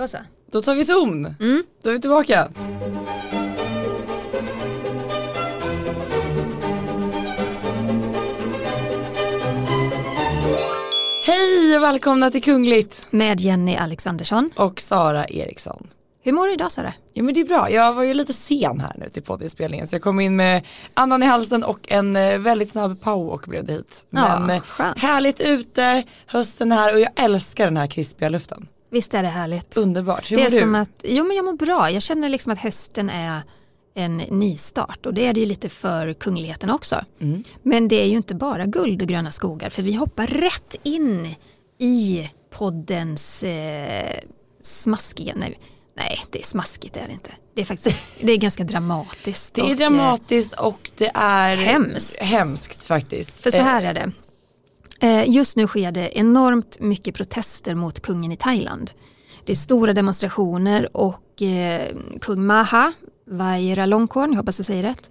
Då så. Då tar vi ton. Mm. Då är vi tillbaka. Hej och välkomna till Kungligt Med Jenny Alexandersson. och Sara Eriksson. Hur mår du idag Sara? Ja men det är bra, jag var ju lite sen här nu till poddinspelningen så jag kom in med andan i halsen och en eh, väldigt snabb pow och blev det hit. Ja, Men eh, skönt. härligt ute, hösten är här och jag älskar den här krispiga luften. Visst är det härligt? Underbart, hur det mår är du? som att, jo men jag mår bra. Jag känner liksom att hösten är en nystart och det är det ju lite för kungligheten också. Mm. Men det är ju inte bara guld och gröna skogar för vi hoppar rätt in i poddens eh, smaskiga, nej, nej det är smaskigt är det inte. Det är faktiskt, det är ganska dramatiskt. Det är eh, dramatiskt och det är Hemskt. hemskt faktiskt. För så här är det. Eh, Just nu sker det enormt mycket protester mot kungen i Thailand. Det är stora demonstrationer och eh, kung Maha Vajiralongkorn, jag hoppas jag säger rätt.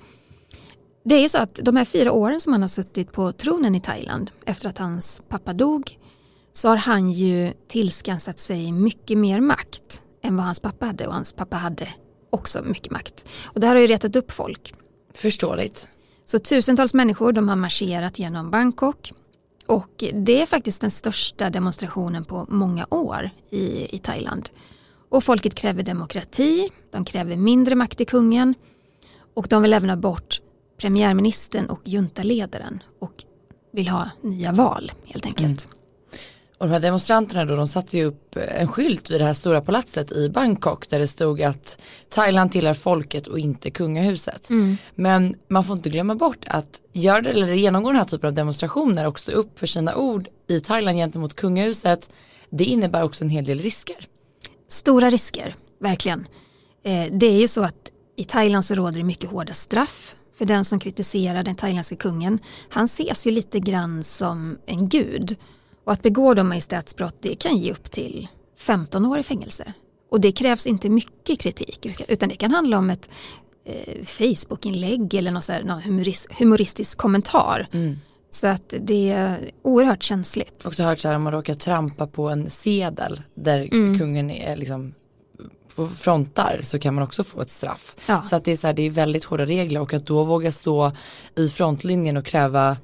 Det är ju så att de här fyra åren som han har suttit på tronen i Thailand efter att hans pappa dog så har han ju tillskansat sig mycket mer makt än vad hans pappa hade och hans pappa hade också mycket makt. Och det här har ju retat upp folk. Förståeligt. Så tusentals människor de har marscherat genom Bangkok och det är faktiskt den största demonstrationen på många år i, i Thailand. Och folket kräver demokrati, de kräver mindre makt till kungen och de vill även ha bort premiärministern och juntaledaren och vill ha nya val helt enkelt. Mm. Och de här demonstranterna då, de satte ju upp en skylt vid det här stora palatset i Bangkok där det stod att Thailand tillhör folket och inte kungahuset. Mm. Men man får inte glömma bort att gör det, eller genomgå den här typen av demonstrationer och stå upp för sina ord i Thailand gentemot kungahuset, det innebär också en hel del risker. Stora risker, verkligen. Eh, det är ju så att i Thailand så råder det mycket hårda straff för den som kritiserar den thailändska kungen. Han ses ju lite grann som en gud. Och att begå de majestätsbrott det kan ge upp till 15 år i fängelse. Och det krävs inte mycket kritik utan det kan handla om ett eh, Facebookinlägg eller någon, så här, någon humoris, humoristisk kommentar. Så att det är oerhört känsligt. Också hört så här om man råkar trampa på en sedel där Mm. kungen är liksom på frontar så kan man också få ett straff. Ja. Så att det är så här, det är väldigt hårda regler och att då våga stå i frontlinjen och kräva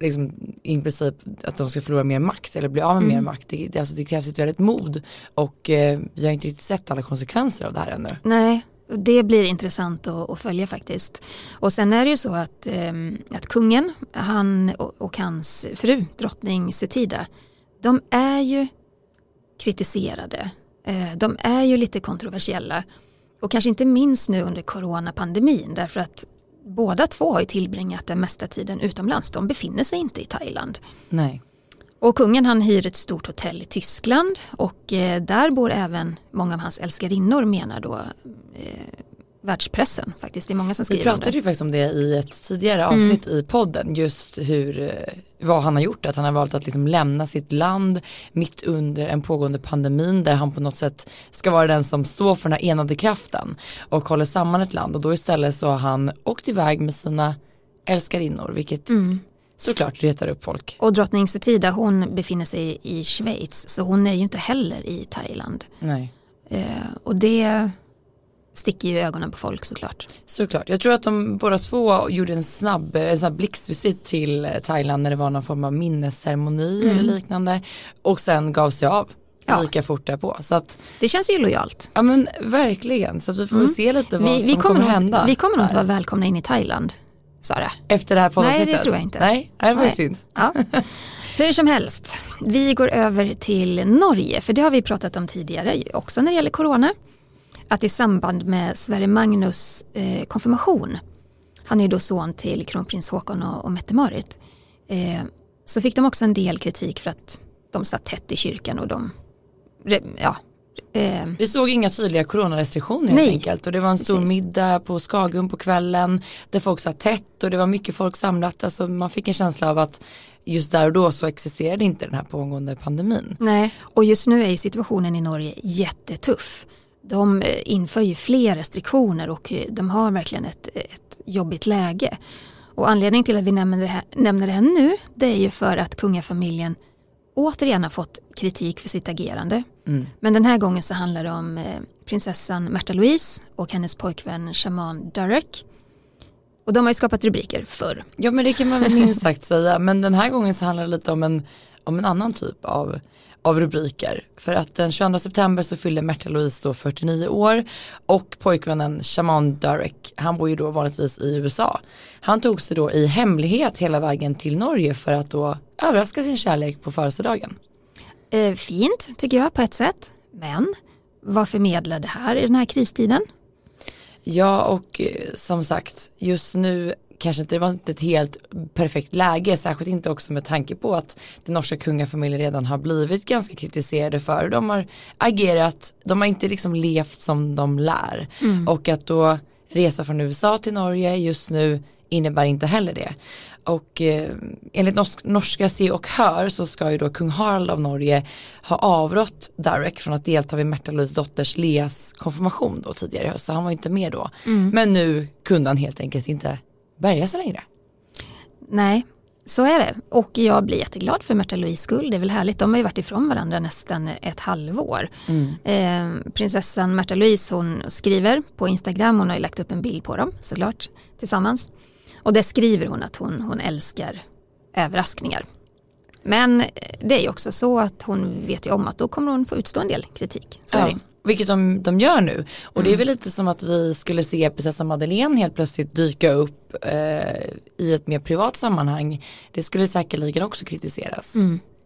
liksom i princip att de ska förlora mer makt eller bli av med Mm. mer makt. Det, det, alltså, det krävs ett väldigt mod och eh, vi har inte riktigt sett alla konsekvenser av det här ännu. Nej, det blir intressant att, att följa faktiskt. Och sen är det ju så att, ehm, att kungen han och, och hans fru, drottning Sutida, de är ju kritiserade. Eh, de är ju lite kontroversiella. Och kanske inte minst nu under coronapandemin därför att båda två har ju tillbringat den mesta tiden utomlands. De befinner sig inte i Thailand. Nej. Och kungen han hyr ett stort hotell i Tyskland och eh, där bor även många av hans älskarinnor menar då eh, världspressen faktiskt. Det är många som Vi skriver om pratade det. ju faktiskt om det i ett tidigare avsnitt i podden just hur eh, vad han har gjort, att han har valt att liksom lämna sitt land mitt under en pågående pandemin där han på något sätt ska vara den som står för den här enade kraften och håller samman ett land och då istället så har han åkt iväg med sina älskarinnor vilket Mm. såklart retar upp folk. Och drottning Sutida hon befinner sig i Schweiz så hon är ju inte heller i Thailand. Nej. Eh, och det sticker ju i ögonen på folk såklart. Såklart, jag tror att de båda två gjorde en snabb, en snabb blixtvisit till eh, Thailand när det var någon form av minnesceremoni eller liknande och sen gav sig av Ja. lika fort därpå. Så att, Det känns ju lojalt. ja men verkligen, så att vi får väl se lite vad Vi, som vi, kommer, kommer att nog, hända. vi kommer nog inte vara välkomna in i Thailand, Sara. Efter det här poddavsnittet? Nej, det tror jag inte. Nej, det var ju synd. Ja. Hur som helst, vi går över till Norge, för det har vi pratat om tidigare, också när det gäller corona. Att i samband med Sverre Magnus eh, konfirmation, han är då son till kronprins Håkon och, och Mette-Marit, eh, så fick de också en del kritik för att de satt tätt i kyrkan och de, ja, eh, Vi såg inga tydliga coronarestriktioner helt Nej. enkelt och det var en stor Precis. middag på Skagum på kvällen där folk satt tätt och det var mycket folk samlat. Alltså man fick en känsla av att just där och då så existerade inte den här pågående pandemin. Nej, och just nu är ju situationen i Norge jättetuff. De eh, inför ju fler restriktioner och eh, de har verkligen ett, ett jobbigt läge. Och anledningen till att vi nämner det, här, nämner det här nu det är ju för att kungafamiljen återigen har fått kritik för sitt agerande. Mm. Men den här gången så handlar det om eh, prinsessan Märta Louise och hennes pojkvän Shaman Durek. Och de har ju skapat rubriker förr. Ja men det kan man väl minst sagt säga. Men den här gången så handlar det lite om en, om en annan typ av, av rubriker. För att den 22 september så fyllde Märta Louise då 49 år och pojkvännen Shaman Durek, han bor ju då vanligtvis i USA. Han tog sig då i hemlighet hela vägen till Norge för att då överraska sin kärlek på födelsedagen. Eh, fint tycker jag på ett sätt. Men vad förmedlar det här i den här kristiden? Ja och eh, som sagt just nu kanske inte det var inte ett helt perfekt läge, särskilt inte också med tanke på att den norska kungafamiljen redan har blivit ganska kritiserade för de har agerat, de har inte liksom levt som de lär Mm. och att då resa från USA till Norge just nu innebär inte heller det. Och eh, enligt norsk, norska Se och Hör så ska ju då kung Harald av Norge ha avrått Derek från att delta vid Märta Louise dotters Leas konfirmation då tidigare i höst, så han var inte med då. Men nu kunde han helt enkelt inte bärga sig längre. Nej, så är det. Och jag blir jätteglad för Märta Louise skull. Det är väl härligt. De har ju varit ifrån varandra nästan ett halvår. Eh, prinsessan Märta Louise hon skriver på Instagram, hon har ju lagt upp en bild på dem såklart tillsammans. Och där skriver hon att hon, hon älskar överraskningar. Men det är ju också så att hon vet ju om att då kommer hon få utstå en del kritik. Så är det. Vilket de, de gör nu. Och det är väl lite som att vi skulle se prinsessan Madeleine helt plötsligt dyka upp eh, i ett mer privat sammanhang. Det skulle säkerligen också kritiseras.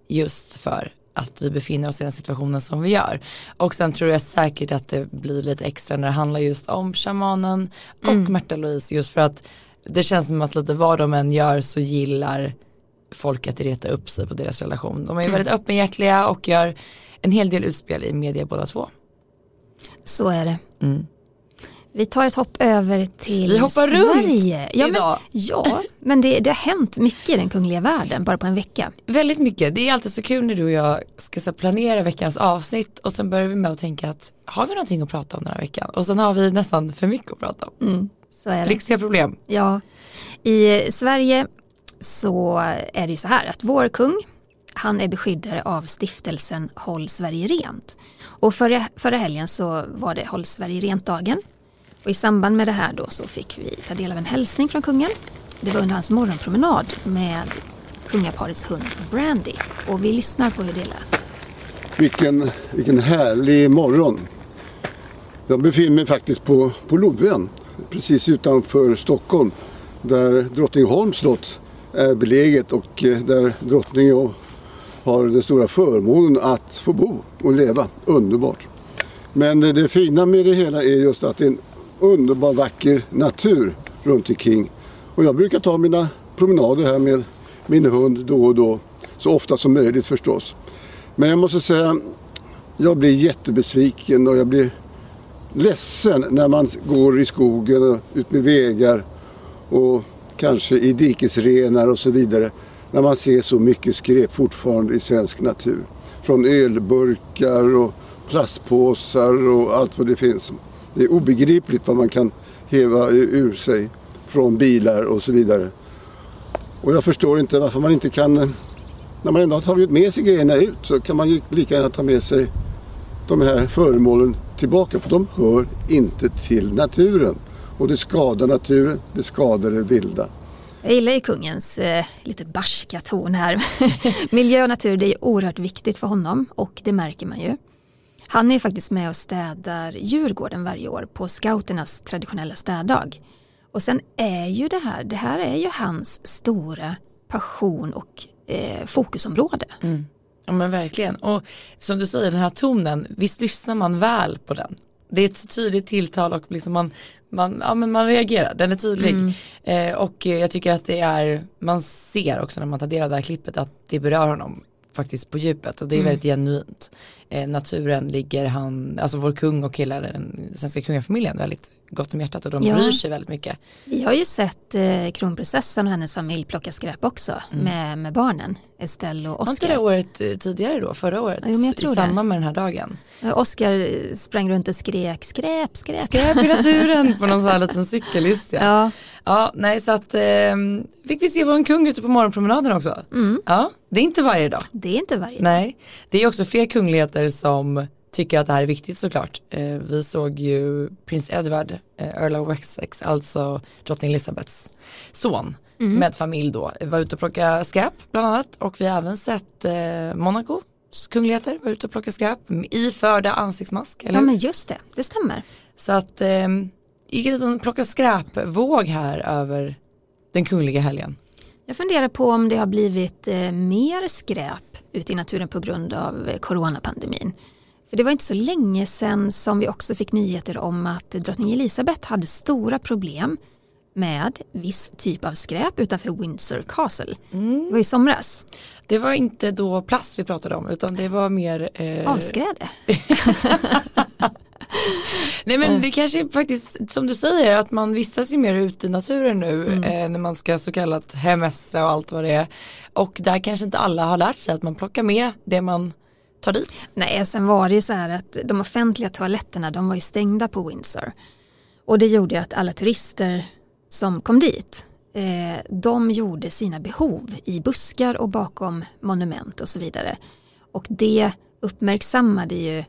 Just för att vi befinner oss i den situationen som vi gör. Och sen tror jag säkert att det blir lite extra när det handlar just om shamanen och Märta Louise just för att det känns som att lite vad de än gör så gillar folk att reta upp sig på deras relation. De är väldigt öppenhjärtliga och gör en hel del utspel i media båda två. Så är det. Mm. Vi tar ett hopp över till Vi hoppar Sverige. runt ja, men, idag. ja, men det, det har hänt mycket i den kungliga världen bara på en vecka. Väldigt mycket, det är alltid så kul när du och jag ska så planera veckans avsnitt och sen börjar vi med att tänka att har vi någonting att prata om den här veckan? Och sen har vi nästan för mycket att prata om. Mm, så är det. Lyxiga problem. Ja, i Sverige så är det ju så här att vår kung, han är beskyddare av stiftelsen Håll Sverige Rent. Och förra, förra helgen så var det Håll Sverige Rent-dagen. Och i samband med det här då så fick vi ta del av en hälsning från kungen. Det var under hans morgonpromenad med kungaparets hund Brandy. Och vi lyssnar på hur det lät. Vilken, vilken härlig morgon. Jag befinner mig faktiskt på, på Lovön, precis utanför Stockholm. Där Drottningholms slott är beläget och eh, där där och har den stora förmånen att få bo och leva. Underbart. Men det, fina med det hela är just att det är en underbar vacker natur runt omkring. Och jag brukar ta mina promenader här med min hund då och då. Så ofta som möjligt förstås. Men jag måste säga, jag blir jättebesviken och jag blir ledsen när man går i skogen och ut med vägar och kanske i dikesrenar och så vidare. När man ser så mycket skräp fortfarande i svensk natur. Från ölburkar och plastpåsar och allt vad det finns. Det är obegripligt vad man kan häva ur sig från bilar och så vidare. Och jag förstår inte varför man inte kan, när man ändå har tagit med sig grejerna ut så kan man ju lika gärna ta med sig de här föremålen tillbaka för de hör inte till naturen. Och det skadar naturen, det skadar det vilda. Jag gillar ju kungens eh, lite barska ton här. Miljö och natur det är oerhört viktigt för honom och det märker man ju. Han är ju faktiskt med och städar Djurgården varje år på scouternas traditionella städdag. Och sen är ju det här, det här är ju hans stora passion och eh, fokusområde. Mm. Ja men verkligen. Och som du säger den här tonen, visst lyssnar man väl på den? Det är ett tydligt tilltal och liksom man, man, ja, men man reagerar, den är tydlig. Eh, och jag tycker att det är, man ser också när man tar del av det här klippet att det berör honom faktiskt på djupet och det är väldigt genuint. Eh, naturen ligger han, alltså vår kung och hela den svenska kungafamiljen väldigt gott om hjärtat och de Ja. bryr sig väldigt mycket. Vi har ju sett eh, kronprinsessan och hennes familj plocka skräp också med, med barnen, Estelle och Var inte det Oscar. året eh, tidigare då, förra året? Jo, men jag I tror det. samband med den här dagen. Eh, Oscar sprang runt och skrek skräp, skräp. Skräp i naturen på någon sån här liten cykel, just ja. Ja, Ja, nej så att eh, fick vi se vår kung ute på morgonpromenaden också. Mm. Ja, det är inte varje dag. Det är inte varje Nej, det är också fler kungligheter som tycker att det här är viktigt såklart. Eh, vi såg ju prins Edward, eh, Earl of Wessex, alltså drottning Elizabeths son Mm. med familj då, var ute och plocka skräp bland annat och vi har även sett eh, Monaco kungligheter var ute och plocka skräp iförda ansiktsmask. Eller Ja men just det, det stämmer. Så att eh, gick en liten plocka skräp-våg här över den kungliga helgen. Jag funderar på om det har blivit eh, mer skräp ute i naturen på grund av eh, coronapandemin. För det var inte så länge sedan som vi också fick nyheter om att drottning Elizabeth hade stora problem med viss typ av skräp utanför Windsor Castle. Det var i somras. Det var inte då plast vi pratade om utan det var mer eh, Avskräde. Nej men det kanske är faktiskt som du säger att man vistas ju mer ute i naturen nu eh, när man ska så kallat hemestra och allt vad det är. Och där kanske inte alla har lärt sig att man plockar med det man tar dit. Nej, sen var det ju så här att de offentliga toaletterna de var ju stängda på Windsor. Och det gjorde ju att alla turister som kom dit, eh, de gjorde sina behov i buskar och bakom monument och så vidare. Och det uppmärksammade ju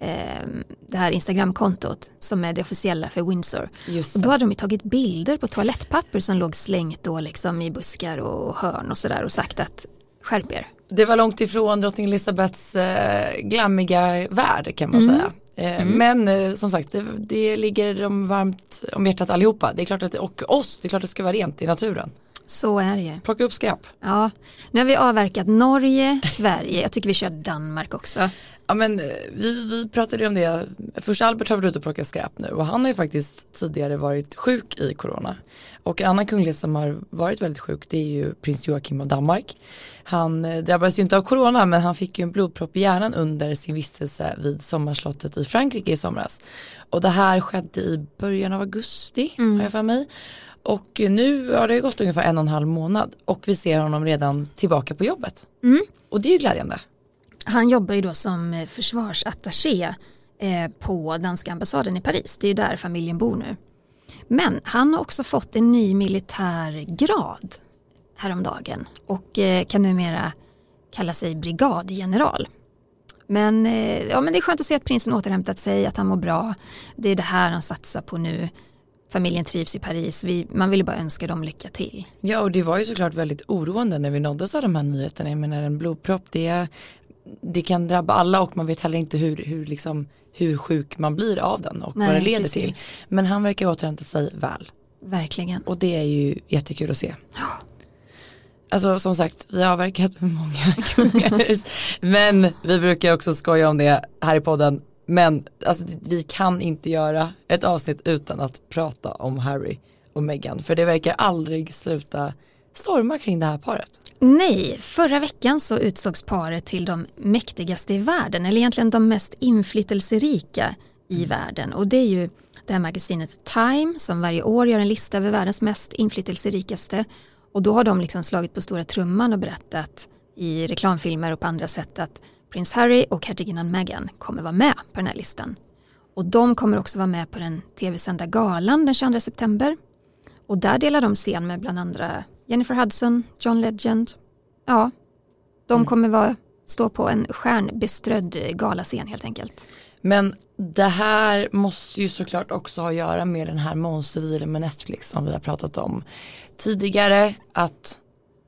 eh, det här Instagramkontot som är det officiella för Windsor. Och då hade de ju tagit bilder på toalettpapper som låg slängt då liksom i buskar och hörn och sådär och sagt att skärp er. Det var långt ifrån drottning Elizabeths eh, glammiga värld kan man Mm. säga. Eh, Men eh, som sagt det, det ligger dem varmt om hjärtat allihopa. Det är klart att, och oss, det är klart att det ska vara rent i naturen. Så är det ju. Plocka upp skräp. Ja, nu har vi avverkat Norge, Sverige, jag tycker vi kör Danmark också. Ja men eh, vi, vi pratade ju om det, först Albert har varit ute och plockat skräp nu och han har ju faktiskt tidigare varit sjuk i corona. Och en annan kunglighet som har varit väldigt sjuk det är ju prins Joakim av Danmark. Han eh, drabbades ju inte av corona men han fick ju en blodpropp i hjärnan under sin vistelse vid sommarslottet i Frankrike i somras. Och det här skedde i början av augusti har jag för mig. Och nu har det gått ungefär en och en halv månad och vi ser honom redan tillbaka på jobbet. Mm. Och det är ju glädjande. Han jobbar ju då som eh, försvarsattaché eh, på danska ambassaden i Paris, det är ju där familjen bor nu. Men han har också fått en ny militär grad häromdagen och eh, kan numera kalla sig brigadgeneral. Men, ja, men det är skönt att se att prinsen återhämtat sig, att han mår bra. Det är det här han satsar på nu. Familjen trivs i Paris, Vi, man vill ju bara önska dem lycka till. Ja och det var ju såklart väldigt oroande när vi nåddes av de här nyheterna. Jag menar en blodpropp det, det kan drabba alla och man vet heller inte hur, hur, liksom, hur sjuk man blir av den och vad Nej, det leder precis. till. Men han verkar återhämta sig väl Verkligen. och det är ju jättekul att se. Alltså som sagt, vi har avverkat många kungahus. Men vi brukar också skoja om det här i podden. Men alltså, vi kan inte göra ett avsnitt utan att prata om Harry och Meghan. För det verkar aldrig sluta storma kring det här paret. Nej, förra veckan så utsågs paret till de mäktigaste i världen, eller egentligen de mest inflytelserika i världen. Och det är ju det här magasinet Time som varje år gör en lista över världens mest inflytelserikaste. Och då har de liksom slagit på stora trumman och berättat i reklamfilmer och på andra sätt att prins Harry och hertiginnan Meghan kommer vara med på den här listan. Och de kommer också vara med på den tv-sända galan den 22 september. Och där delar de scen med bland andra Jennifer Hudson, John Legend. Ja, de kommer vara, stå på en stjärnbeströdd galascen helt enkelt. Men det här måste ju såklart också ha att göra med den här monsterdealen med Netflix som vi har pratat om tidigare. Att,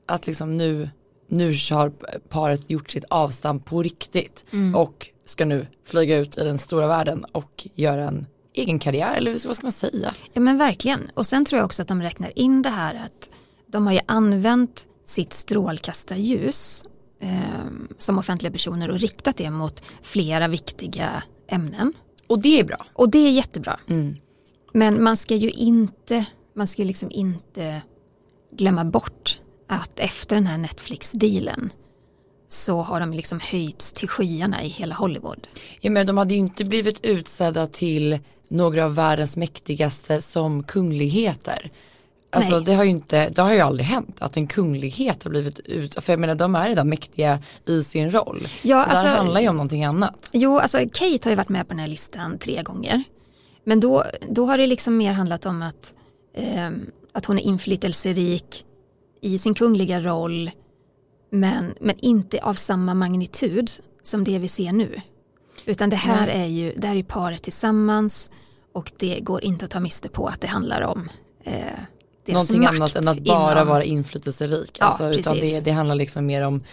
att liksom nu, nu har paret gjort sitt avstamp på riktigt och ska nu flyga ut i den stora världen och göra en egen karriär eller vad ska man säga? Ja men verkligen. Och sen tror jag också att de räknar in det här att de har ju använt sitt strålkastarljus eh, som offentliga personer och riktat det mot flera viktiga ämnen. Och det är bra. Och det är jättebra. Mm. Men man ska ju inte, man ska ju liksom inte glömma bort att efter den här Netflix-dealen så har de liksom höjts till skyarna i hela Hollywood. Ja, men de hade ju inte blivit utsedda till några av världens mäktigaste som kungligheter. Alltså Nej. det har ju inte, det har ju aldrig hänt att en kunglighet har blivit ut, för jag menar de är redan mäktiga i sin roll. Ja, så alltså- det här handlar ju om någonting annat. Jo, alltså Kate har ju varit med på den här listan tre gånger. Men då, då har det liksom mer handlat om att eh, att hon är inflytelserik i sin kungliga roll men, men inte av samma magnitud som det vi ser nu. Utan det här är ju, det här är paret tillsammans och det går inte att ta miste på att det handlar om eh, Någonting annat än att bara inom... vara inflytelserik. Ja, alltså, utan det, det handlar liksom mer om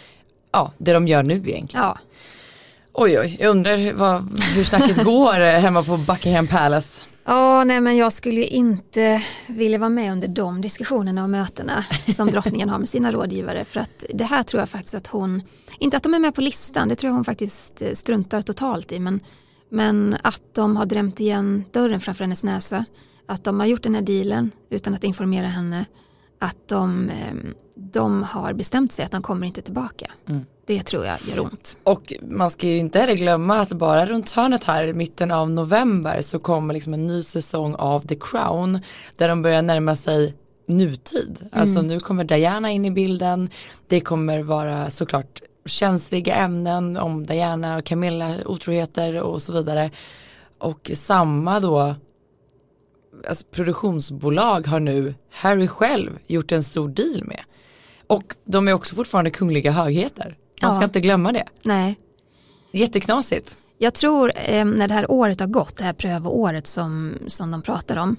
ja, det de gör nu egentligen. Ja. Oj oj, jag undrar vad, hur snacket går hemma på Buckingham Palace. Ja, nej men jag skulle ju inte vilja vara med under de diskussionerna och mötena som drottningen har med sina rådgivare för att det här tror jag faktiskt att hon, inte att de är med på listan, det tror jag hon faktiskt eh, struntar totalt i, men, men att de har drämt igen dörren framför hennes näsa, att de har gjort den här dealen utan att informera henne, att de, ehm, de har bestämt sig att de kommer inte tillbaka. Mm. Det tror jag gör ont. Och man ska ju inte heller glömma att bara runt hörnet här i mitten av november så kommer liksom en ny säsong av The Crown där de börjar närma sig nutid. Mm. Alltså nu kommer Diana in i bilden. Det kommer vara såklart känsliga ämnen om Diana och Camilla otroheter och så vidare. Och samma då alltså produktionsbolag har nu Harry själv gjort en stor deal med. Och de är också fortfarande kungliga högheter. Man ska inte glömma det. Nej. Jätteknasigt. Jag tror eh, när det här året har gått, det här prövoåret som, som de pratar om,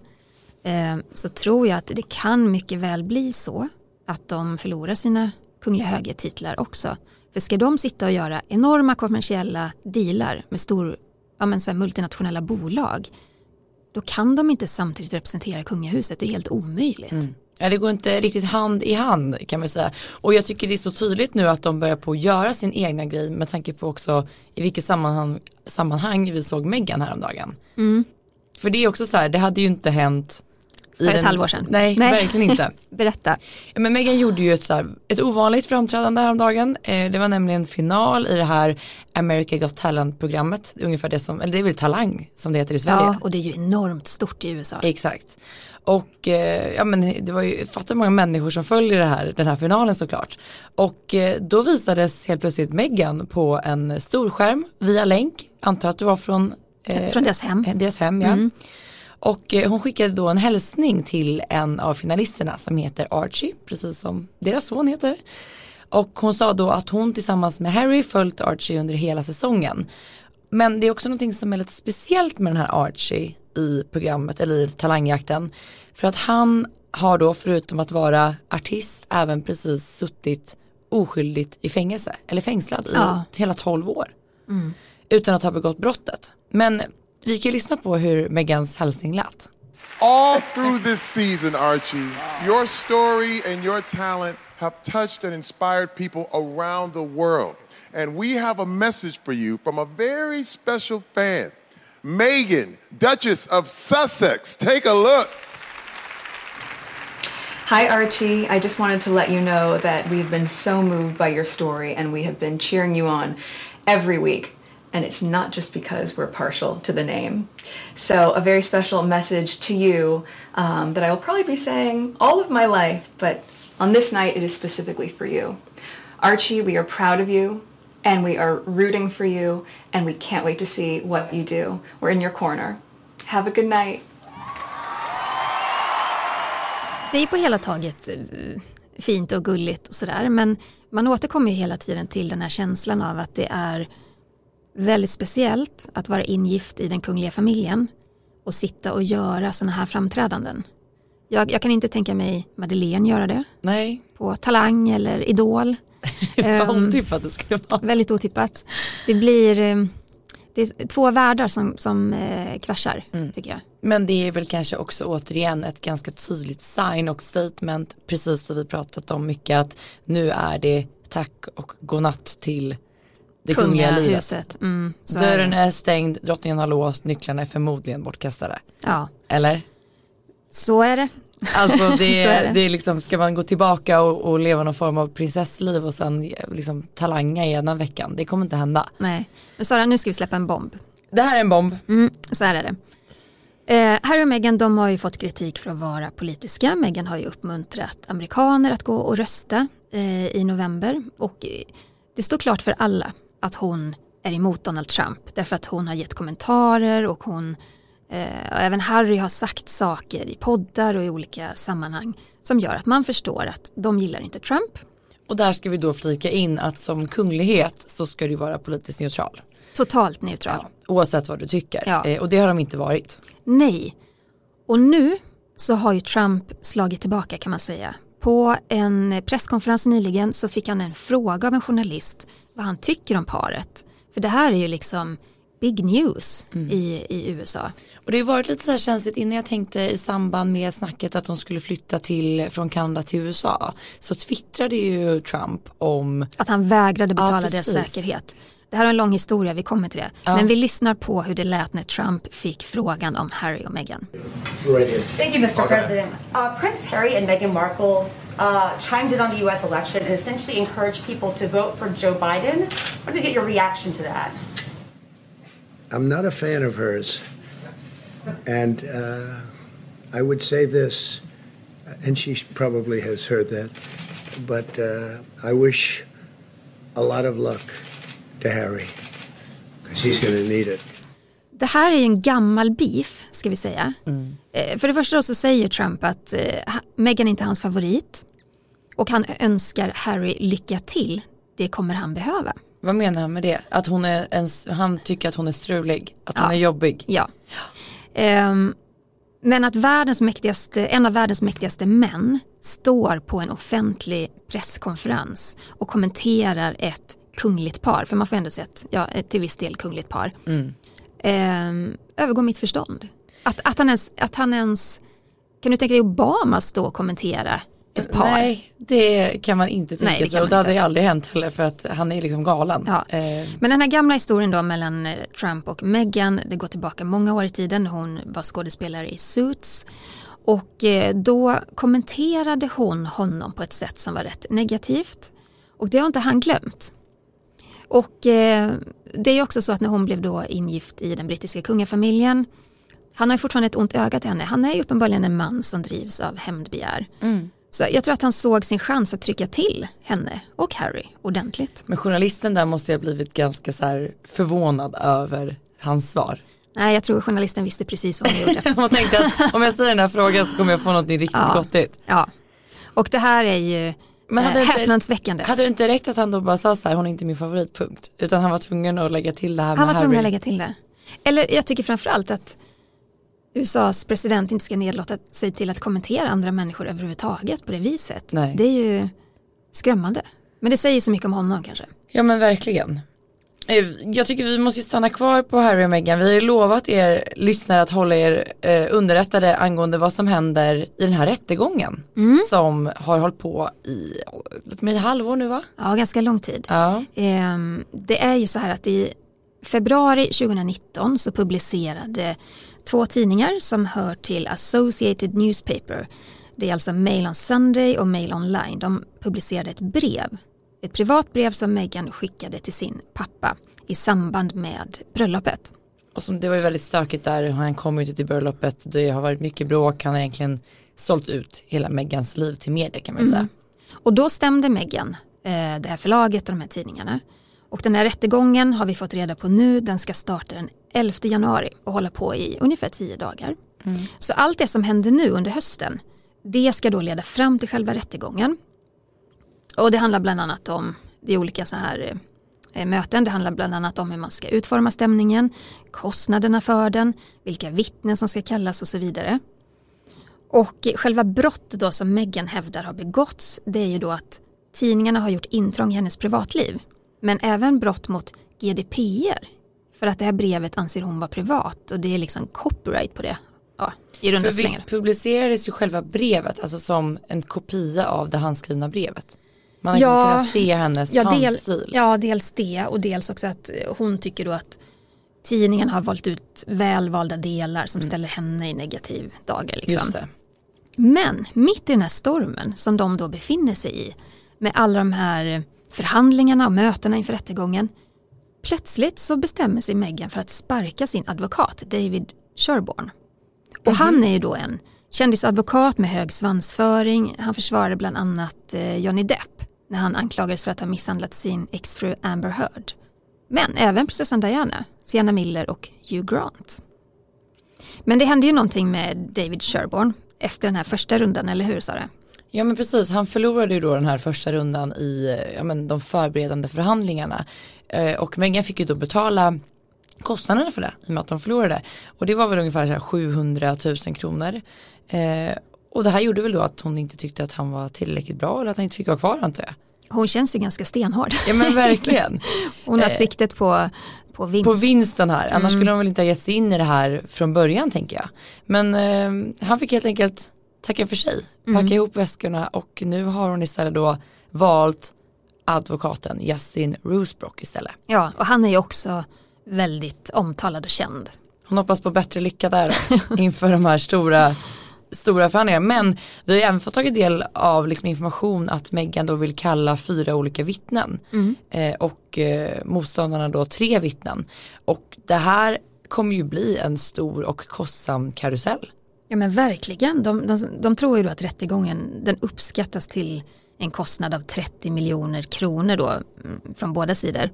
eh, så tror jag att det kan mycket väl bli så att de förlorar sina kungliga högertitlar också. För ska de sitta och göra enorma kommersiella dealar med stor, ja, men så multinationella bolag, då kan de inte samtidigt representera kungahuset, det är helt omöjligt. Mm. Ja, det går inte riktigt hand i hand kan man säga. Och jag tycker det är så tydligt nu att de börjar på att göra sin egna grej med tanke på också i vilket sammanhang, sammanhang vi såg Meghan häromdagen. Mm. För det är också så här, det hade ju inte hänt för ett den, halvår sedan. Nej, nej, verkligen inte. Berätta. Men Meghan gjorde ju ett, så här, ett ovanligt framträdande häromdagen. Eh, det var nämligen final i det här America Got Talent-programmet. Ungefär det som, eller det är väl Talang som det heter i Sverige. Ja, och det är ju enormt stort i USA. Exakt. Och eh, ja men det var ju, fattar många människor som följer det här, den här finalen såklart. Och eh, då visades helt plötsligt Meghan på en stor skärm via länk, antar att det var från, eh, från deras hem. Deras hem ja. Mm. Och eh, hon skickade då en hälsning till en av finalisterna som heter Archie, precis som deras son heter. Och hon sa då att hon tillsammans med Harry följt Archie under hela säsongen. Men det är också någonting som är lite speciellt med den här Archie i programmet eller i talangjakten. För att han har då förutom att vara artist även precis suttit oskyldigt i fängelse eller fängslad ja. i hela 12 år. Mm. Utan att ha begått brottet. Men vi kan lyssna på hur Megans hälsning lät. All through this season, Archie, your story and your talent have touched and inspired people around the world. And we have a message for you from a very special fan. Megan, Duchess of Sussex. Take a look. Hi, Archie. I just wanted to let you know that we've been so moved by your story and we have been cheering you on every week. And it's not just because we're partial to the name. So, a very special message to you um, that I will probably be saying all of my life, but on this night it is specifically for you. Archie, we are proud of you and we are rooting for you and we can't wait to see what you do. We're in your corner. Have a good night. Det är på hela taget eh, fint och gulligt och sådär men man återkommer ju hela tiden till den här känslan av att det är väldigt speciellt att vara ingift i den kungliga familjen och sitta och göra sådana här framträdanden. Jag, jag, kan inte tänka mig Madeleine göra det. Nej. På Talang eller Idol. Um, otippat det skulle vara. Väldigt otippat. Det blir um, det är två världar som, som eh, kraschar mm. tycker jag. Men det är väl kanske också återigen ett ganska tydligt sign och statement precis det vi pratat om mycket att nu är det tack och godnatt till det kungliga livet. Huset. Mm, Dörren är, är stängd, drottningen har låst, nycklarna är förmodligen bortkastade. Ja. Eller? Så är det. Alltså det, är det. det är liksom, ska man gå tillbaka och, och, leva någon form av prinsessliv och sen liksom talanga i ena veckan, det kommer inte hända. Nej, men Sara nu ska vi släppa en bomb. Det här är en bomb. Mm, så här är det. Eh, Harry och Meghan de har ju fått kritik för att vara politiska. Meghan har ju uppmuntrat amerikaner att gå och rösta eh, i november och eh, det står klart för alla att hon är emot Donald Trump därför att hon har gett kommentarer och hon Eh, och även Harry har sagt saker i poddar och i olika sammanhang som gör att man förstår att de gillar inte Trump. Och där ska vi då flika in att som kunglighet så ska du vara politiskt neutral. Totalt neutral. Ja, oavsett vad du tycker. Ja. Eh, och det har de inte varit. Nej. Och nu så har ju Trump slagit tillbaka kan man säga. På en presskonferens nyligen så fick han en fråga av en journalist vad han tycker om paret. För det här är ju liksom big news i, i USA. Och det har varit lite så här känsligt innan jag tänkte i samband med snacket att de skulle flytta till, från Kanada till USA. Så twittrade ju Trump om, Att han vägrade betala deras precis. säkerhet. Det här är en lång historia, vi kommer till det. Men vi lyssnar på hur det lät när Trump fick frågan om Harry och Meghan. Thank you, Mr. President. Uh, Prince Harry and Meghan Markle uh, chimed in on the U.S. election and essentially encouraged people to vote for Joe Biden. I wanted to get your reaction to that. I'm not a fan of hers. And uh, I would say this, and she probably has heard that, but uh, I wish a lot of luck to Harry because he's going to need it. Det här är ju en gammal beef, ska vi säga. Eh, För det första så säger Trump att eh, ha- Meghan är inte hans favorit. Och han önskar Harry lycka till. Det kommer han behöva. Vad menar han med det? Att hon är en, han tycker att hon är strulig, att hon Ja. är jobbig. Ja. Ehm, men att världens mäktigaste, en av världens mäktigaste män står på en offentlig presskonferens och kommenterar ett kungligt par, för man får ändå säga att, ja, till viss del kungligt par, ehm, övergår mitt förstånd. Att, att, han ens, att han ens, kan du tänka dig Obama stå och kommentera ett par? Nej, det kan man inte tänka Nej, sig och det hade inte. aldrig hänt heller för att han är liksom galen. Ja. Eh, Men den här gamla historien då mellan eh, Trump och Meghan, det går tillbaka många år i tiden. Hon var skådespelare i Suits. Och eh, då kommenterade hon honom på ett sätt som var rätt negativt. Och det har inte han glömt. Och eh, det är också så att när hon blev då ingift i den brittiska kungafamiljen, han har ju fortfarande ett ont öga till henne. Han är ju uppenbarligen en man som drivs av hämndbegär. Så jag tror att han såg sin chans att trycka till henne och Harry ordentligt. men journalisten där måste ha blivit ganska så förvånad över hans svar. Nej, jag tror journalisten visste precis vad hon gjorde. Man tänkte att om jag säger den här frågan så kommer jag få något riktigt Ja. gottigt. Ja. Och det här är ju Men hade eh, häpnadsväckande. Hade det inte räckt att han då bara sa så här, hon är inte min favoritpunkt. Utan han var tvungen att lägga till det här Han med var tvungen Harry. att lägga till det. Eller jag tycker framförallt att USAs president inte ska nedlåta sig till att kommentera andra människor överhuvudtaget på det viset. Nej. Det är ju skrämmande. Men det säger så mycket om honom kanske. Ja men verkligen. Eh, Jag tycker vi måste stanna kvar på Harry och Meghan. Vi har ju lovat er lyssnare att hålla er eh, underrättade angående vad som händer i den här rättegången. Som har hållit på i lite mer halvår nu va? Ja, ganska lång tid. Ja. Ehm, Det är ju så här att i februari 2019 så publicerade två tidningar som hör till Associated Newspaper. Det är alltså Mail on Sunday och Mail Online. De publicerade ett brev. Ett privat brev som Meghan skickade till sin pappa i samband med bröllopet. Och som, det var ju väldigt stökigt där, han kom inte till bröllopet, det har varit mycket bråk, han har egentligen sålt ut hela Megans liv till media kan man ju säga. Och då stämde Meghan eh, det här förlaget och de här tidningarna. Och den här rättegången har vi fått reda på nu, den ska starta den 11 januari och hålla på i ungefär 10 dagar. Så allt det som händer nu under hösten, det ska då leda fram till själva rättegången. Och det handlar bland annat om, det olika så här eh, möten, det handlar bland annat om hur man ska utforma stämningen, kostnaderna för den, vilka vittnen som ska kallas och så vidare. Och själva brottet då som Meghan hävdar har begåtts det är ju då att tidningarna har gjort intrång i hennes privatliv. Men även brott mot GDPR. För att det här brevet anser hon vara privat och det är liksom copyright på det. Ja, i runda För slängar. visst publicerades ju själva brevet, alltså som en kopia av det handskrivna brevet. Man har Ja, kunnat se hennes Ja, del, handstil. ja, dels det och dels också att hon tycker då att tidningen har valt ut välvalda delar som ställer henne i negativ dager. Liksom. Men mitt i den här stormen som de då befinner sig i med alla de här förhandlingarna och mötena inför rättegången plötsligt så bestämmer sig Meghan för att sparka sin advokat David Sherborne. Och han är ju då en kändisadvokat med hög svansföring. Han försvarade bland annat eh, Johnny Depp när han anklagades för att ha misshandlat sin exfru Amber Heard. Men även prinsessan Diana, Sienna Miller och Hugh Grant. Men det hände ju någonting med David Sherborne efter den här första rundan, eller hur Sara? Ja men precis, han förlorade ju då den här första rundan i ja, men de förberedande förhandlingarna. Eh, och Meghan fick ju då betala kostnaderna för det i och med att de förlorade. Och det var väl ungefär så 700 000 kronor. Eh, och det här gjorde väl då att hon inte tyckte att han var tillräckligt bra eller att han inte fick vara kvar antar jag. Hon känns ju ganska stenhård. Ja men verkligen. hon har Eh, siktet på, på vinst. På vinsten här, annars Mm. skulle de väl inte ha gett sig in i det här från början tänker jag. Men eh, han fick helt enkelt tacka för sig, packa Mm. ihop väskorna och nu har hon istället då valt advokaten Justin Roosbrock istället. Ja, och han är ju också väldigt omtalad och känd. Hon hoppas på bättre lycka där inför de här stora stora förhandlingar. Men vi har även fått tagit del av liksom information att Meghan då vill kalla fyra olika vittnen Mm. eh, och eh, motståndarna då tre vittnen. Och det här kommer ju bli en stor och kostsam karusell. Ja men verkligen, de, de, de tror ju då att rättegången den uppskattas till en kostnad av 30 miljoner kronor då mm, från båda sidor.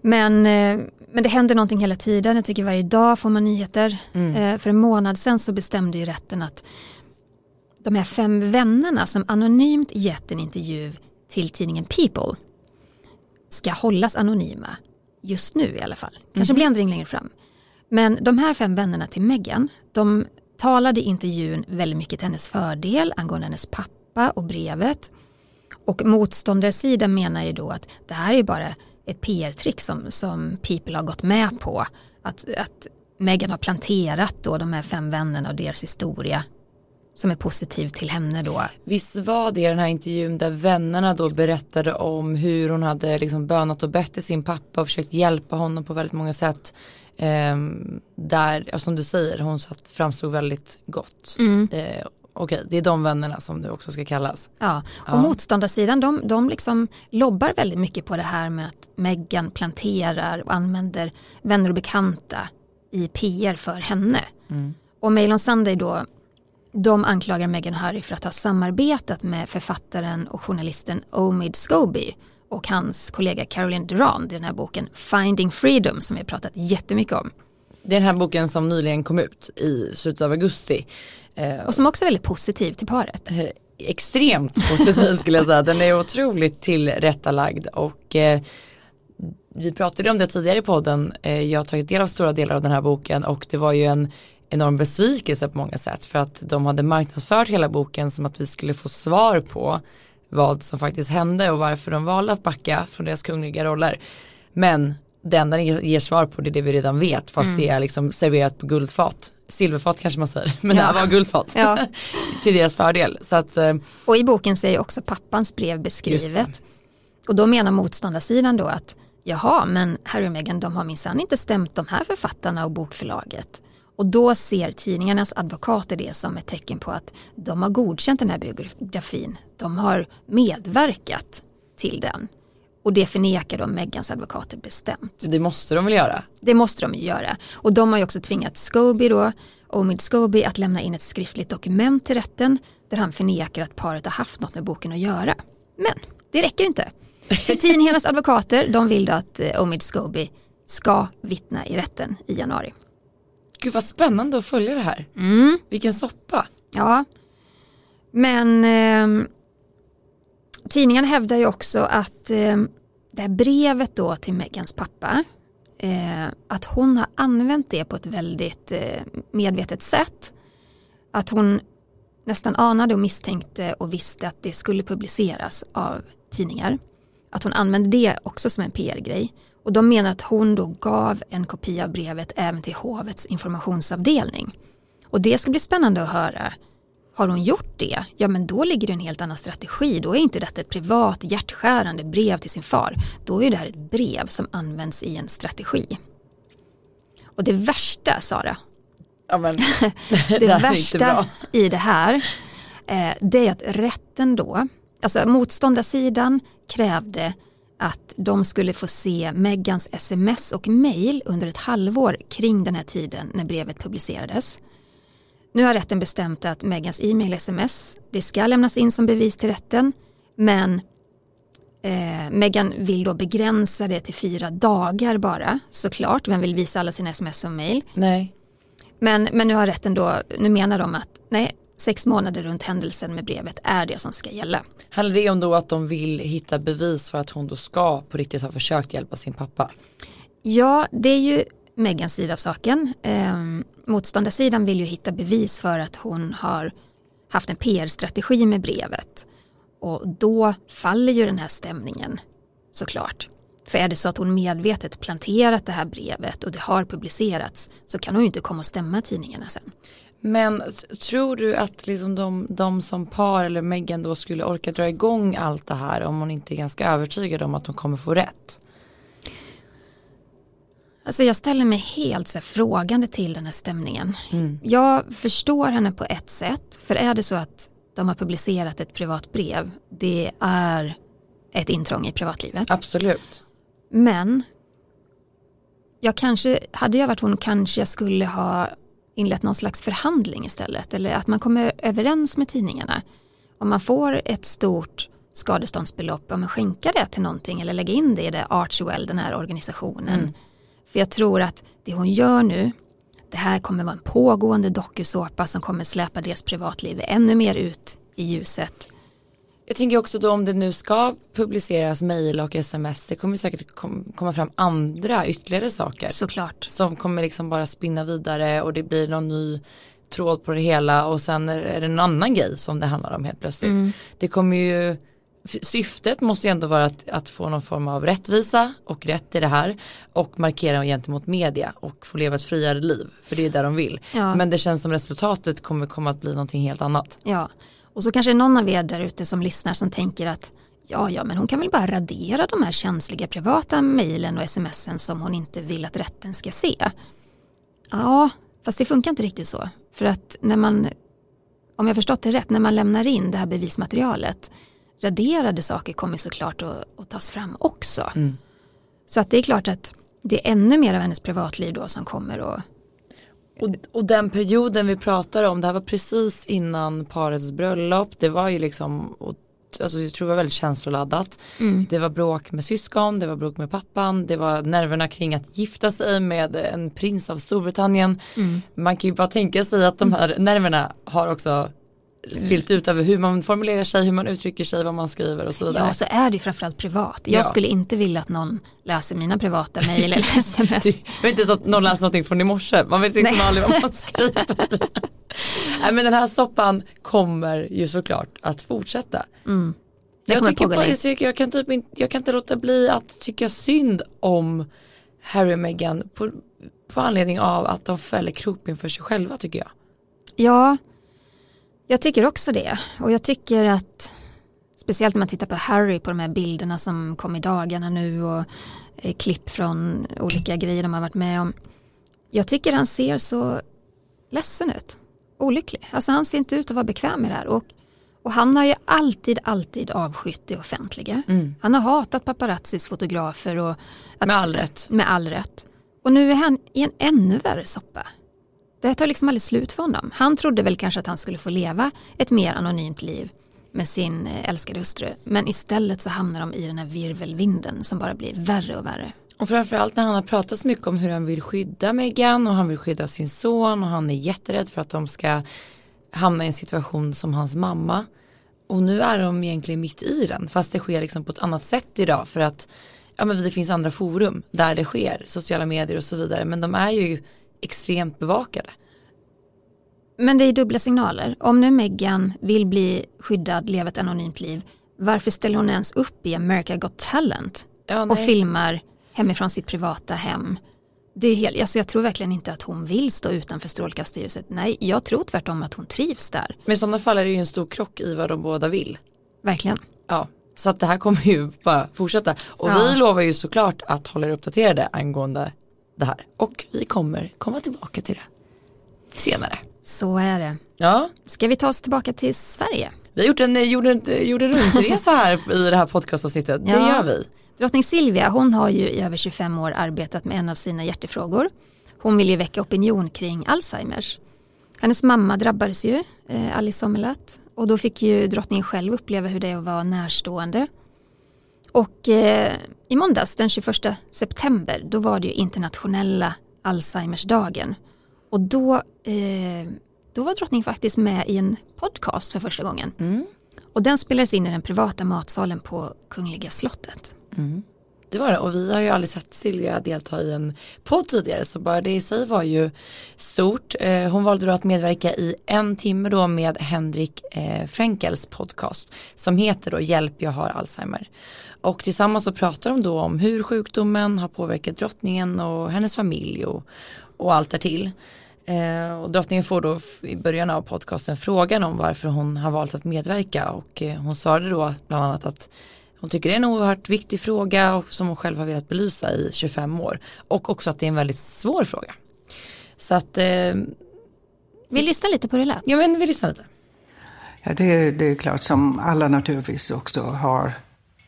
Men, eh, men det händer någonting hela tiden, jag tycker varje dag får man nyheter. Eh, För en månad sedan så bestämde ju rätten att de här fem vännerna som anonymt gett en intervju till tidningen People ska hållas anonyma just nu i alla fall. Kanske blir ändring längre fram. Men de här fem vännerna till Meghan, de talade i intervjun väldigt mycket till hennes fördel angående hennes pappa och brevet. Och motståndarsidan menar ju då att det här är bara ett PR-trick som, som People har gått med på. Att, att Meghan har planterat då de här fem vännerna och deras historia som är positiv till henne då. Visst var det den här intervjun där vännerna då berättade om hur hon hade liksom bönat och bett till sin pappa och försökt hjälpa honom på väldigt många sätt. Ehm, där, ja, som du säger, hon satt, framstod väldigt gott. Eh, Okej, det är de vännerna som det också ska kallas. Ja, och Ja. motståndarsidan de, de liksom lobbar väldigt mycket på det här med att Meghan planterar och använder vänner och bekanta i PR för henne. Och Mail on Sunday då, de anklagar Meghan Harry för att ha samarbetat med författaren och journalisten Omid Scobie och hans kollega Caroline Durand i den här boken Finding Freedom som vi har pratat jättemycket om. Det är den här boken som nyligen kom ut i slutet av augusti. Eh, Och som också är väldigt positiv till paret. eh, extremt positiv skulle jag säga. Den är otroligt tillrättalagd och eh, vi pratade om det tidigare i podden. Eh, jag har tagit del av stora delar av den här boken och det var ju en enorm besvikelse på många sätt för att de hade marknadsfört hela boken som att vi skulle få svar på vad som faktiskt hände och varför de valde att backa från deras kungliga roller. Men det enda den ger ger svar på det är det vi redan vet fast det är liksom serverat på guldfat. Silverfat kanske man säger, men det här Ja. var guldfat. Ja. Till deras fördel. Så att eh, Och i boken så är ju också pappans brev beskrivet. Och då menar motståndarsidan då att jaha, men Harry och Meghan de har minsann inte stämt de här författarna och bokförlaget. Och då ser tidningarnas advokater det som ett tecken på att de har godkänt den här biografin. De har medverkat till den. Och det förnekar då Meghans advokater bestämt. det måste de väl göra. Det måste de ju göra. Och de har ju också tvingat Scobie då, Omid Scobie att lämna in ett skriftligt dokument till rätten där han förnekar att paret har haft något med boken att göra. Men det räcker inte. För tidningarnas advokater de vill då att eh, Omid Scobie ska vittna i rätten i januari. Gud vad spännande att följa det här. Vilken soppa. Ja, men eh, tidningen hävdar ju också att eh, det här brevet då till Megans pappa, eh, att hon har använt det på ett väldigt eh, medvetet sätt. Att hon nästan anade och misstänkte och visste att det skulle publiceras av tidningar. Att hon använde det också som en PR-grej. Och de menar att hon då gav en kopia av brevet även till hovets informationsavdelning. Och det ska bli spännande att höra. Har hon gjort det? Ja men då ligger det en helt annan strategi. Då är inte detta ett privat hjärtskärande brev till sin far. Då är det här ett brev som används i en strategi. Och det värsta Sara, Ja, men, det, inte värsta i det här eh, det är att rätten då, alltså motståndarsidan krävde att de skulle få se Megans sms och mail under ett halvår kring den här tiden när brevet publicerades. Nu har rätten bestämt att Megans e-mail och sms det ska lämnas in som bevis till rätten men eh, Megan vill då begränsa det till fyra dagar bara såklart. Vem vill visa alla sina sms och mail? nej. Men, men nu har rätten då, nu menar de att nej, sex månader runt händelsen med brevet är det som ska gälla. Handlar det om då att de vill hitta bevis för att hon då ska på riktigt ha försökt hjälpa sin pappa? Ja, det är ju Megans sida av saken. Eh, motståndarsidan vill ju hitta bevis för att hon har haft en PR-strategi med brevet. Och då faller ju den här stämningen såklart. För är det så att hon medvetet planterat det här brevet och det har publicerats så kan hon ju inte komma och stämma tidningarna sen. Men tror du att liksom de, de som par eller Meghan då skulle orka dra igång allt det här om hon inte är ganska övertygad om att hon kommer få rätt? Alltså jag ställer mig helt så här, frågande till den här stämningen. Mm. Jag förstår henne på ett sätt, för är det så att de har publicerat ett privat brev, det är ett intrång i privatlivet. Absolut. Men jag kanske, hade jag varit hon kanske jag skulle ha inlett någon slags förhandling istället. Eller att man kommer överens med tidningarna. Om man får ett stort skadeståndsbelopp, om man skänka det till någonting eller lägga in det i det Archewell, den här organisationen. Mm. För jag tror att det hon gör nu, det här kommer vara en pågående dokusåpa som kommer släpa deras privatliv ännu mer ut i ljuset. Jag tänker också då om det nu ska publiceras mejl och sms, det kommer säkert komma fram andra ytterligare saker. Såklart. Som kommer liksom bara spinna vidare och det blir någon ny tråd på det hela och sen är det en annan grej som det handlar om helt plötsligt. Mm. Det kommer ju syftet måste ju ändå vara att, att, få någon form av rättvisa och rätt i det här och markera gentemot media och få leva ett friare liv för det är där de vill. Ja. Men det känns som resultatet kommer komma att bli någonting helt annat. Ja, och så kanske någon av er där ute som lyssnar som tänker att ja, ja, men hon kan väl bara radera de här känsliga privata mejlen och smsen som hon inte vill att rätten ska se. Ja, fast det funkar inte riktigt så. För att när man, om jag förstått det rätt, när man lämnar in det här bevismaterialet raderade saker kommer såklart att, att tas fram också. Mm. Så att det är klart att det är ännu mer av hennes privatliv då som kommer att och, och den perioden vi pratar om, det här var precis innan parets bröllop, det var ju liksom Alltså jag tror det var väldigt känsloladdat. Mm. Det var bråk med syskon, det var bråk med pappan, det var nerverna kring att gifta sig med en prins av Storbritannien. Mm. Man kan ju bara tänka sig att de här nerverna har också spilt ut över hur man formulerar sig, hur man uttrycker sig, vad man skriver och så vidare. Ja, så är det framförallt privat. Jag ja. skulle inte vilja att någon läser mina privata mejl eller sms. Det är inte så att någon läser någonting från i morse, man vet liksom aldrig vad man skriver. Nej men den här soppan kommer ju såklart att fortsätta. Mm. Jag, tycker bara, jag, jag, kan typ inte, jag kan inte låta bli att tycka synd om Harry och Meghan på, på anledning av att de fäller kroppen för sig själva tycker jag. Ja, jag tycker också det och jag tycker att speciellt när man tittar på Harry på de här bilderna som kom i dagarna nu och eh, klipp från olika grejer de har varit med om. Jag tycker han ser så ledsen ut, olycklig. Alltså han ser inte ut att vara bekväm med det här och, och han har ju alltid, alltid avskytt det offentliga. Mm. Han har hatat paparazzis fotografer och att, med all rätt. Med all rätt. Och nu är han i en ännu värre soppa. Det tar liksom aldrig slut för honom. Han trodde väl kanske att han skulle få leva ett mer anonymt liv med sin eh, älskade hustru. Men istället så hamnar de i den här virvelvinden som bara blir värre och värre. Och framförallt när han har pratat så mycket om hur han vill skydda Meghan och han vill skydda sin son och han är jätterädd för att de ska hamna i en situation som hans mamma. Och nu är de egentligen mitt i den fast det sker liksom på ett annat sätt idag för att ja, men det finns andra forum där det sker, sociala medier och så vidare men de är ju extremt bevakade. Men det är dubbla signaler. Om nu Meghan vill bli skyddad, leva ett anonymt liv, varför ställer hon ens upp i America Got Talent ja, och filmar hemifrån sitt privata hem? Det är helt, alltså jag tror verkligen inte att hon vill stå utanför strålkastarljuset. Nej, jag tror tvärtom att hon trivs där. Men i sådana fall är det ju en stor krock i vad de båda vill. Verkligen. Ja, så att det här kommer ju bara fortsätta. Och ja. vi lovar ju såklart att hålla er uppdaterade angående det här. Och vi kommer komma tillbaka till det senare. Så är det. Ja. Ska vi ta oss tillbaka till Sverige? Vi har gjort en jorden, jorden runtresa här i det här podcastavsnittet. Det ja. gör vi. Drottning Silvia hon har ju i över 25 år arbetat med en av sina hjärtefrågor. Hon vill ju väcka opinion kring Alzheimers. Hennes mamma drabbades ju, eh, Alice Sommerlath, och då fick ju drottningen själv uppleva hur det vara närstående. Och eh, i måndags den 21 september då var det ju internationella Alzheimersdagen. Och då, eh, då var drottningen faktiskt med i en podcast för första gången. Mm. Och den spelades in i den privata matsalen på Kungliga slottet. Mm. Det var det och vi har ju aldrig sett Silja delta i en podd tidigare så bara det i sig var ju stort. Eh, hon valde då att medverka i en timme då med Henrik eh, Frenkels podcast som heter då Hjälp jag har Alzheimer. Och tillsammans så pratar de då om hur sjukdomen har påverkat drottningen och hennes familj och, och allt därtill. Eh, och drottningen får då i början av podcasten frågan om varför hon har valt att medverka och eh, hon svarade då bland annat att hon tycker det är en oerhört viktig fråga och som hon själv har velat belysa i 25 år. Och också att det är en väldigt svår fråga. Så att eh, Vi lyssnar lite på hur det lät. Ja men vi lyssnar lite. Ja, det, det är klart som alla naturligtvis också har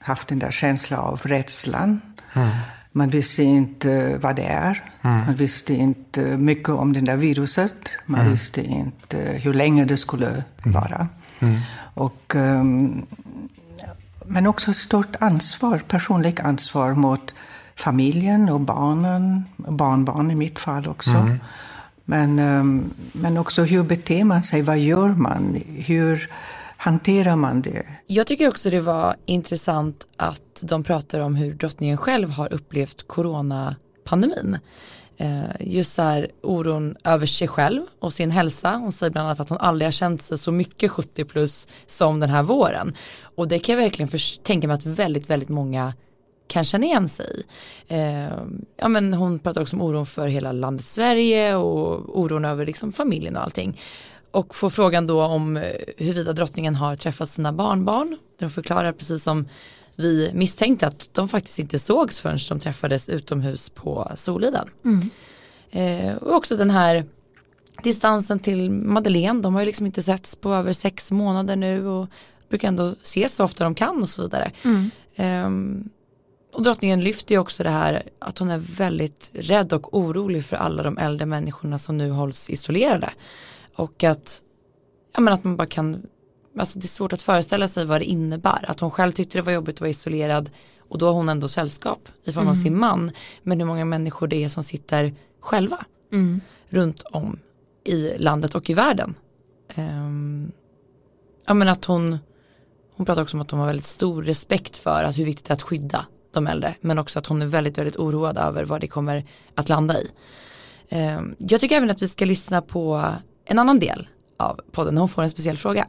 haft den där känslan av rädslan. Mm. Man visste inte vad det är. Mm. Man visste inte mycket om det där viruset. Man Mm. visste inte hur länge det skulle vara. Mm. Och, ehm, men också ett stort ansvar, personligt ansvar mot familjen och barnen, barnbarn i mitt fall också. Mm. Men, ehm, men också hur beter man sig, vad gör man, hur hanterar man det? Jag tycker också det var intressant att de pratar om hur drottningen själv har upplevt coronapandemin. Eh, just så här oron över sig själv och sin hälsa. Hon säger bland annat att hon aldrig har känt sig så mycket 70 plus som den här våren. Och det kan jag verkligen tänka mig att väldigt, väldigt många kan känna igen sig i. Eh, ja, men hon pratar också om oron för hela landet Sverige och oron över liksom familjen och allting. Och får frågan då om eh, huruvida drottningen har träffat sina barnbarn. De förklarar precis som vi misstänkte att de faktiskt inte sågs förrän de träffades utomhus på Soliden. Mm. Eh, och också den här distansen till Madeleine, de har ju liksom inte setts på över sex månader nu och brukar ändå ses så ofta de kan och så vidare. Mm. Ehm, och drottningen lyfter ju också det här att hon är väldigt rädd och orolig för alla de äldre människorna som nu hålls isolerade. Och att, ja, men att man bara kan, alltså det är svårt att föreställa sig vad det innebär. Att hon själv tyckte det var jobbigt att vara isolerad och då har hon ändå sällskap i form av Mm. sin man. Men hur många människor det är som sitter själva Mm. runt om i landet och i världen. Ehm, ja men att hon, hon pratar också om att hon har väldigt stor respekt för att hur viktigt det är att skydda de äldre. Men också att hon är väldigt, väldigt oroad över vad det kommer att landa i. Ehm, jag tycker även att vi ska lyssna på en annan del av podden när hon får en speciell fråga.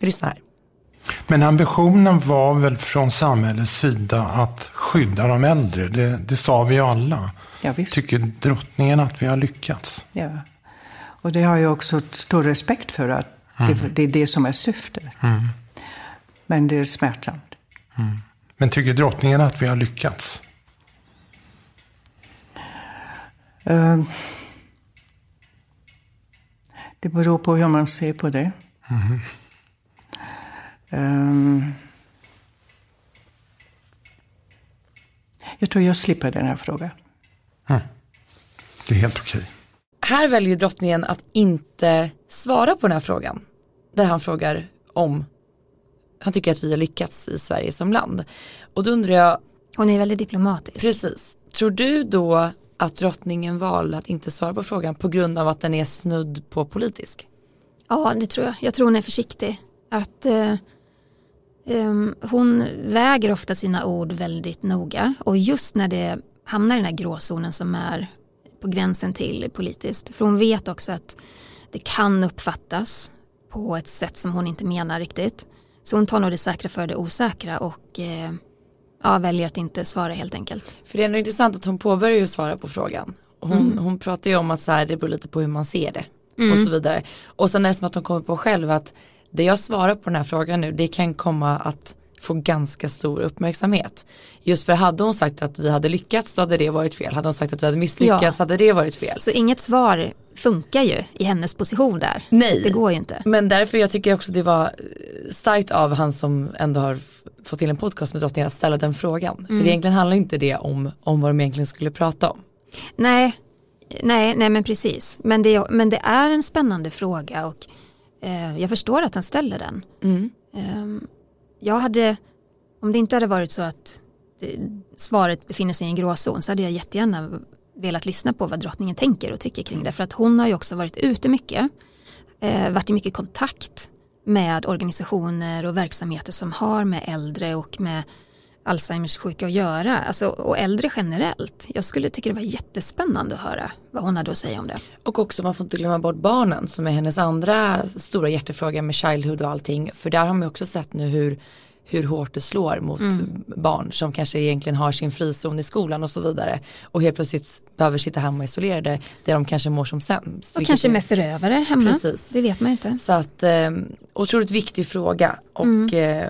Vi lyssnar här. Men ambitionen var väl från samhällets sida att skydda de äldre. Det, det sa vi alla. Ja. Tycker drottningen att vi har lyckats? Ja. Och det har jag också stor respekt för att det, det är det som är syftet. Mm. Men det är smärtsamt. Men tycker drottningen att vi har lyckats? Ehm, det beror på hur man ser på det. Ehm, jag tror jag slipper den här frågan. Det är helt okej. Här väljer drottningen att inte svara på den här frågan. Där han frågar om han tycker att vi har lyckats i Sverige som land. Och då undrar jag, Hon är väldigt diplomatisk. precis, tror du då att drottningen valde att inte svara på frågan på grund av att den är snudd på politisk? Ja, det tror jag. Jag tror hon är försiktig. Att eh, eh, hon väger ofta sina ord väldigt noga och just när det hamnar i den här gråzonen som är på gränsen till politiskt. För hon vet också att det kan uppfattas på ett sätt som hon inte menar riktigt. Så hon tar nog det säkra för det osäkra och eh, ja, väljer att inte svara helt enkelt. För det är ändå intressant att hon påbörjar ju svara på frågan. Hon, Mm. hon pratar ju om att så här, det beror lite på hur man ser det Mm. och så vidare. Och sen är det som att hon kommer på själv att det jag svarar på den här frågan nu det kan komma att få ganska stor uppmärksamhet. Just för hade hon sagt att vi hade lyckats så hade det varit fel. Hade hon sagt att vi hade misslyckats Ja. hade det varit fel. Så inget svar funkar ju i hennes position där. Nej. Det går ju inte. Men därför jag tycker också det var eh, starkt av han som ändå har fått till en podcast med drottningen att ställa den frågan. Mm. För egentligen handlar inte det om, om vad de egentligen skulle prata om. Nej, nej, nej men precis. Men det, men det är en spännande fråga och eh, jag förstår att han ställer den. Mm. Eh, jag hade, om det inte hade varit så att det, svaret befinner sig i en gråzon så hade jag jättegärna velat lyssna på vad drottningen tänker och tycker kring det. För att hon har ju också varit ute mycket, eh, varit i mycket kontakt med organisationer och verksamheter som har med äldre och med Alzheimers sjuka att göra, alltså, och äldre generellt. Jag skulle tycka det var jättespännande att höra vad hon hade att säga om det. Och också man får inte glömma bort barnen som är hennes andra stora hjärtefråga med childhood och allting. För där har man också sett nu hur hur hårt det slår mot mm. barn som kanske egentligen har sin frizon i skolan och så vidare och helt plötsligt behöver sitta hemma isolerade där de kanske mår som sämst. Och kanske med förövare hemma, Precis. det vet man inte. Så att eh, otroligt viktig fråga och mm. eh,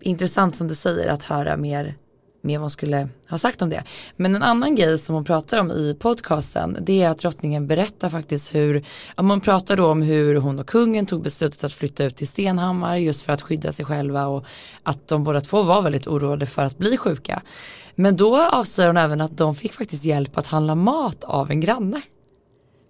intressant som du säger att höra mer mer vad hon skulle ha sagt om det. Men en annan grej som hon pratar om i podcasten det är att drottningen berättar faktiskt hur, ja, man pratar då om hur hon och kungen tog beslutet att flytta ut till Stenhammar just för att skydda sig själva och att de båda två var väldigt oroade för att bli sjuka. Men då avslöjar hon även att de fick faktiskt hjälp att handla mat av en granne.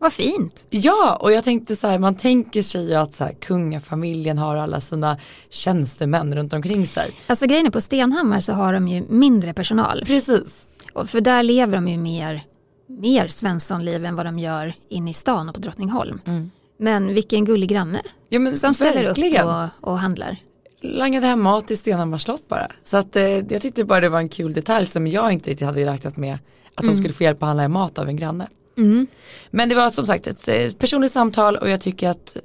Vad fint. Ja, och jag tänkte så här, man tänker sig ju att så här, kungafamiljen har alla sina tjänstemän runt omkring sig. Alltså grejen är på Stenhammar så har de ju mindre personal. Precis. Och för där lever de ju mer, mer Svenssonliv än vad de gör inne i stan och på Drottningholm. Mm. Men vilken gullig granne ja, men som ställer verkligen. upp och, och handlar. Langade hem mat till Stenhammars slott bara. Så att, eh, jag tyckte bara det var en kul detalj som jag inte riktigt hade räknat med. Att mm. de skulle få hjälp att handla mat av en granne. Mm. Men det var som sagt ett personligt samtal och jag tycker att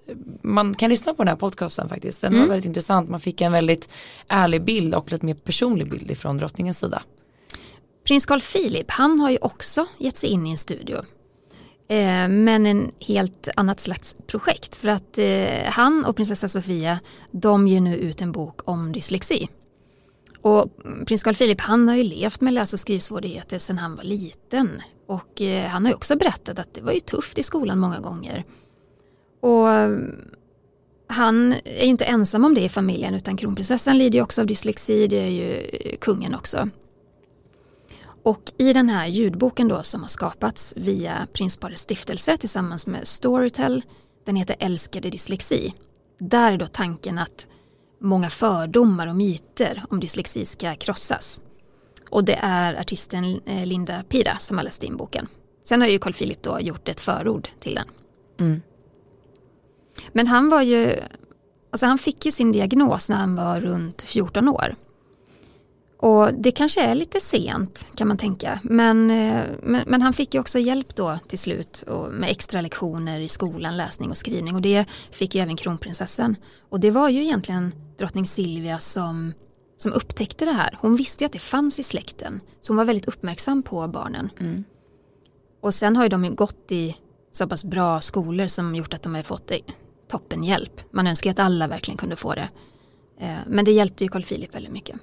man kan lyssna på den här podcasten faktiskt. Den mm. var väldigt intressant, man fick en väldigt ärlig bild och lite mer personlig bild ifrån drottningens sida. Prins Carl Philip, han har ju också gett sig in i en studio. Eh, men en helt annat slags projekt för att eh, han och prinsessa Sofia de ger nu ut en bok om dyslexi. Och prins Carl Philip han har ju levt med läs och skrivsvårigheter sedan han var liten. Och eh, han har ju också berättat att det var ju tufft i skolan många gånger. Och eh, han är ju inte ensam om det i familjen utan kronprinsessan lider ju också av dyslexi, det är ju eh, kungen också. Och i den här ljudboken då som har skapats via Prinsparets stiftelse tillsammans med Storytel, den heter Älskade dyslexi. Där är då tanken att många fördomar och myter om dyslexi ska krossas. Och det är artisten eh, Linda Pira som har läst in boken. Sen har ju Carl Philip då gjort ett förord till den. Mm. Men han var ju, alltså han fick ju sin diagnos när han var runt 14 år. Och det kanske är lite sent kan man tänka. Men, eh, men, men, han fick ju också hjälp då till slut med extra lektioner i skolan, läsning och skrivning. Och det fick ju även kronprinsessan. Och det var ju egentligen drottning Silvia som, som upptäckte det här. Hon visste ju att det fanns i släkten. Så hon var väldigt uppmärksam på barnen. Mm. Och sen har ju de gått i så pass bra skolor som gjort att de har fått toppenhjälp. Man önskar ju att alla verkligen kunde få det. Eh, men det hjälpte ju Carl Philip väldigt mycket.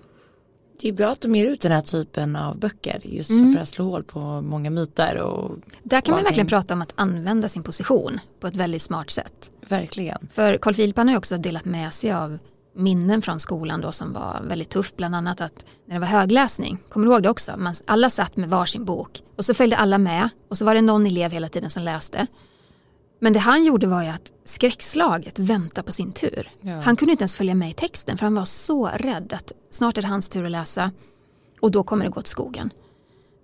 Det är bra att de ger ut den här typen av böcker just mm. för att slå hål på många myter. Och Där kan man verkligen prata om att använda sin position på ett väldigt smart sätt. Verkligen. För Carl Philip har ju också delat med sig av minnen från skolan då som var väldigt tufft. Bland annat att när det var högläsning, kommer du ihåg det också? Man, alla satt med varsin bok och så följde alla med och så var det någon elev hela tiden som läste. Men det han gjorde var ju att skräckslaget vänta på sin tur. Ja. Han kunde inte ens följa med i texten för han var så rädd att snart är det hans tur att läsa och då kommer det gå åt skogen.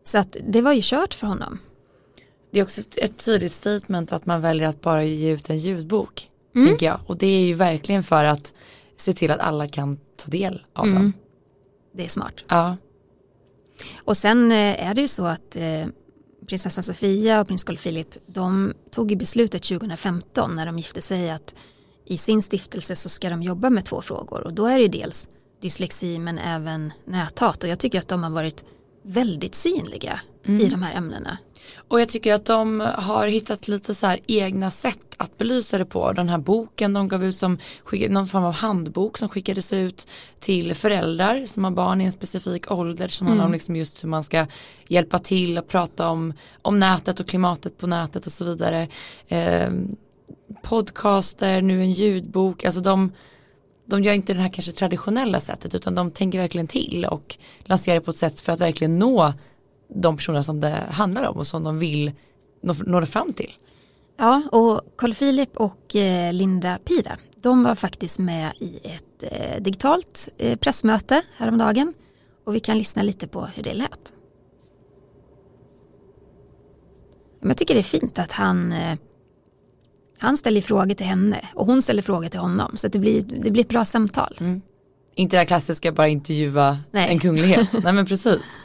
Så att det var ju kört för honom. Det är också ett, ett tydligt statement att man väljer att bara ge ut en ljudbok. Mm. Tänker jag. Och det är ju verkligen för att se till att alla kan ta del av mm. dem. Det är smart. Ja. Och sen eh, är det ju så att eh, prinsessa Sofia och prins Carl Philip de tog ju beslutet 2015 när de gifte sig att i sin stiftelse så ska de jobba med två frågor och då är det dels dyslexi men även näthat och jag tycker att de har varit väldigt synliga mm. i de här ämnena. Och jag tycker att de har hittat lite så här egna sätt att belysa det på. Den här boken de gav ut som någon form av handbok som skickades ut till föräldrar som har barn i en specifik ålder som mm. handlar om mm. liksom just hur man ska hjälpa till och prata om, om nätet och klimatet på nätet och så vidare. Eh, podcaster, nu en ljudbok, alltså de de gör inte det här kanske traditionella sättet utan de tänker verkligen till och lanserar på ett sätt för att verkligen nå de personer som det handlar om och som de vill nå, nå fram till. Ja, och Carl Philip och eh, Linda Pira, de var faktiskt med i ett eh, digitalt eh, pressmöte häromdagen och vi kan lyssna lite på hur det lät. Jag tycker det är fint att han, han ställer frågor till henne och hon ställer frågor till honom. Så det, blir, det blir ett bra samtal. Mm. Inte det här klassiska bara intervjua Nej. en kunglighet. Nej men precis.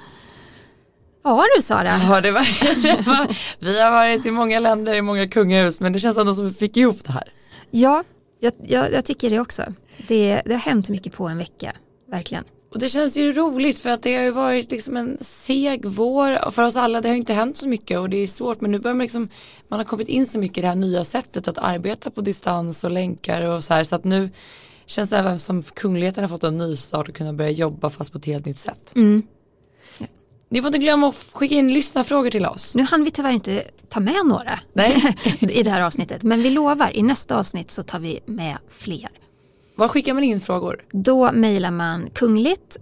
Ja du Sara. Ja, det var, det var, vi har varit i många länder, i många kungahus, men det känns ändå som vi fick ihop det här. Ja, jag, jag, jag tycker det också. Det, det har hänt mycket på en vecka, verkligen. Och det känns ju roligt för att det har ju varit liksom en seg vår för oss alla. Det har inte hänt så mycket och det är svårt men nu börjar man liksom, man har kommit in så mycket i det här nya sättet att arbeta på distans och länkar och så här så att nu känns det även som kungligheten har fått en ny start och kunna börja jobba fast på ett helt nytt sätt. Mm. Ni får inte glömma att skicka in lyssnarfrågor till oss. Nu hann vi tyvärr inte ta med några Nej. i det här avsnittet. Men vi lovar, i nästa avsnitt så tar vi med fler. Var skickar man in frågor? Då mejlar man kungligt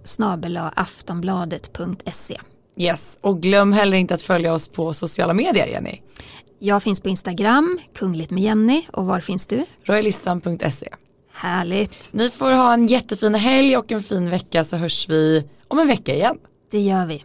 aftonbladet.se. Yes, och glöm heller inte att följa oss på sociala medier Jenny. Jag finns på Instagram, kungligt med Jenny. Och var finns du? Royalistan.se Härligt. Ni får ha en jättefin helg och en fin vecka så hörs vi om en vecka igen. Det gör vi.